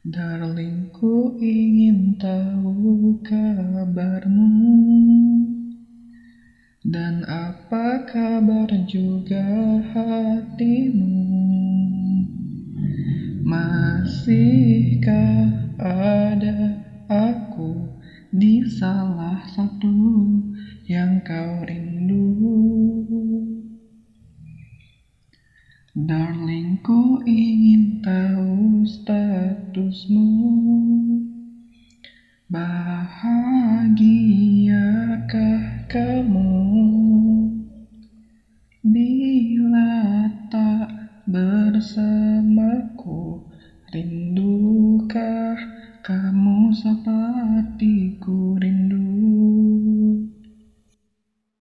Darling, ku ingin tahu kabarmu. Dan apa kabar juga hatimu? Masihkah ada aku di salah satu yang kau rindu? Darling, ku ingin tahu Bahagiakah kamu? Bila tak bersamaku Rindukah kamu sapa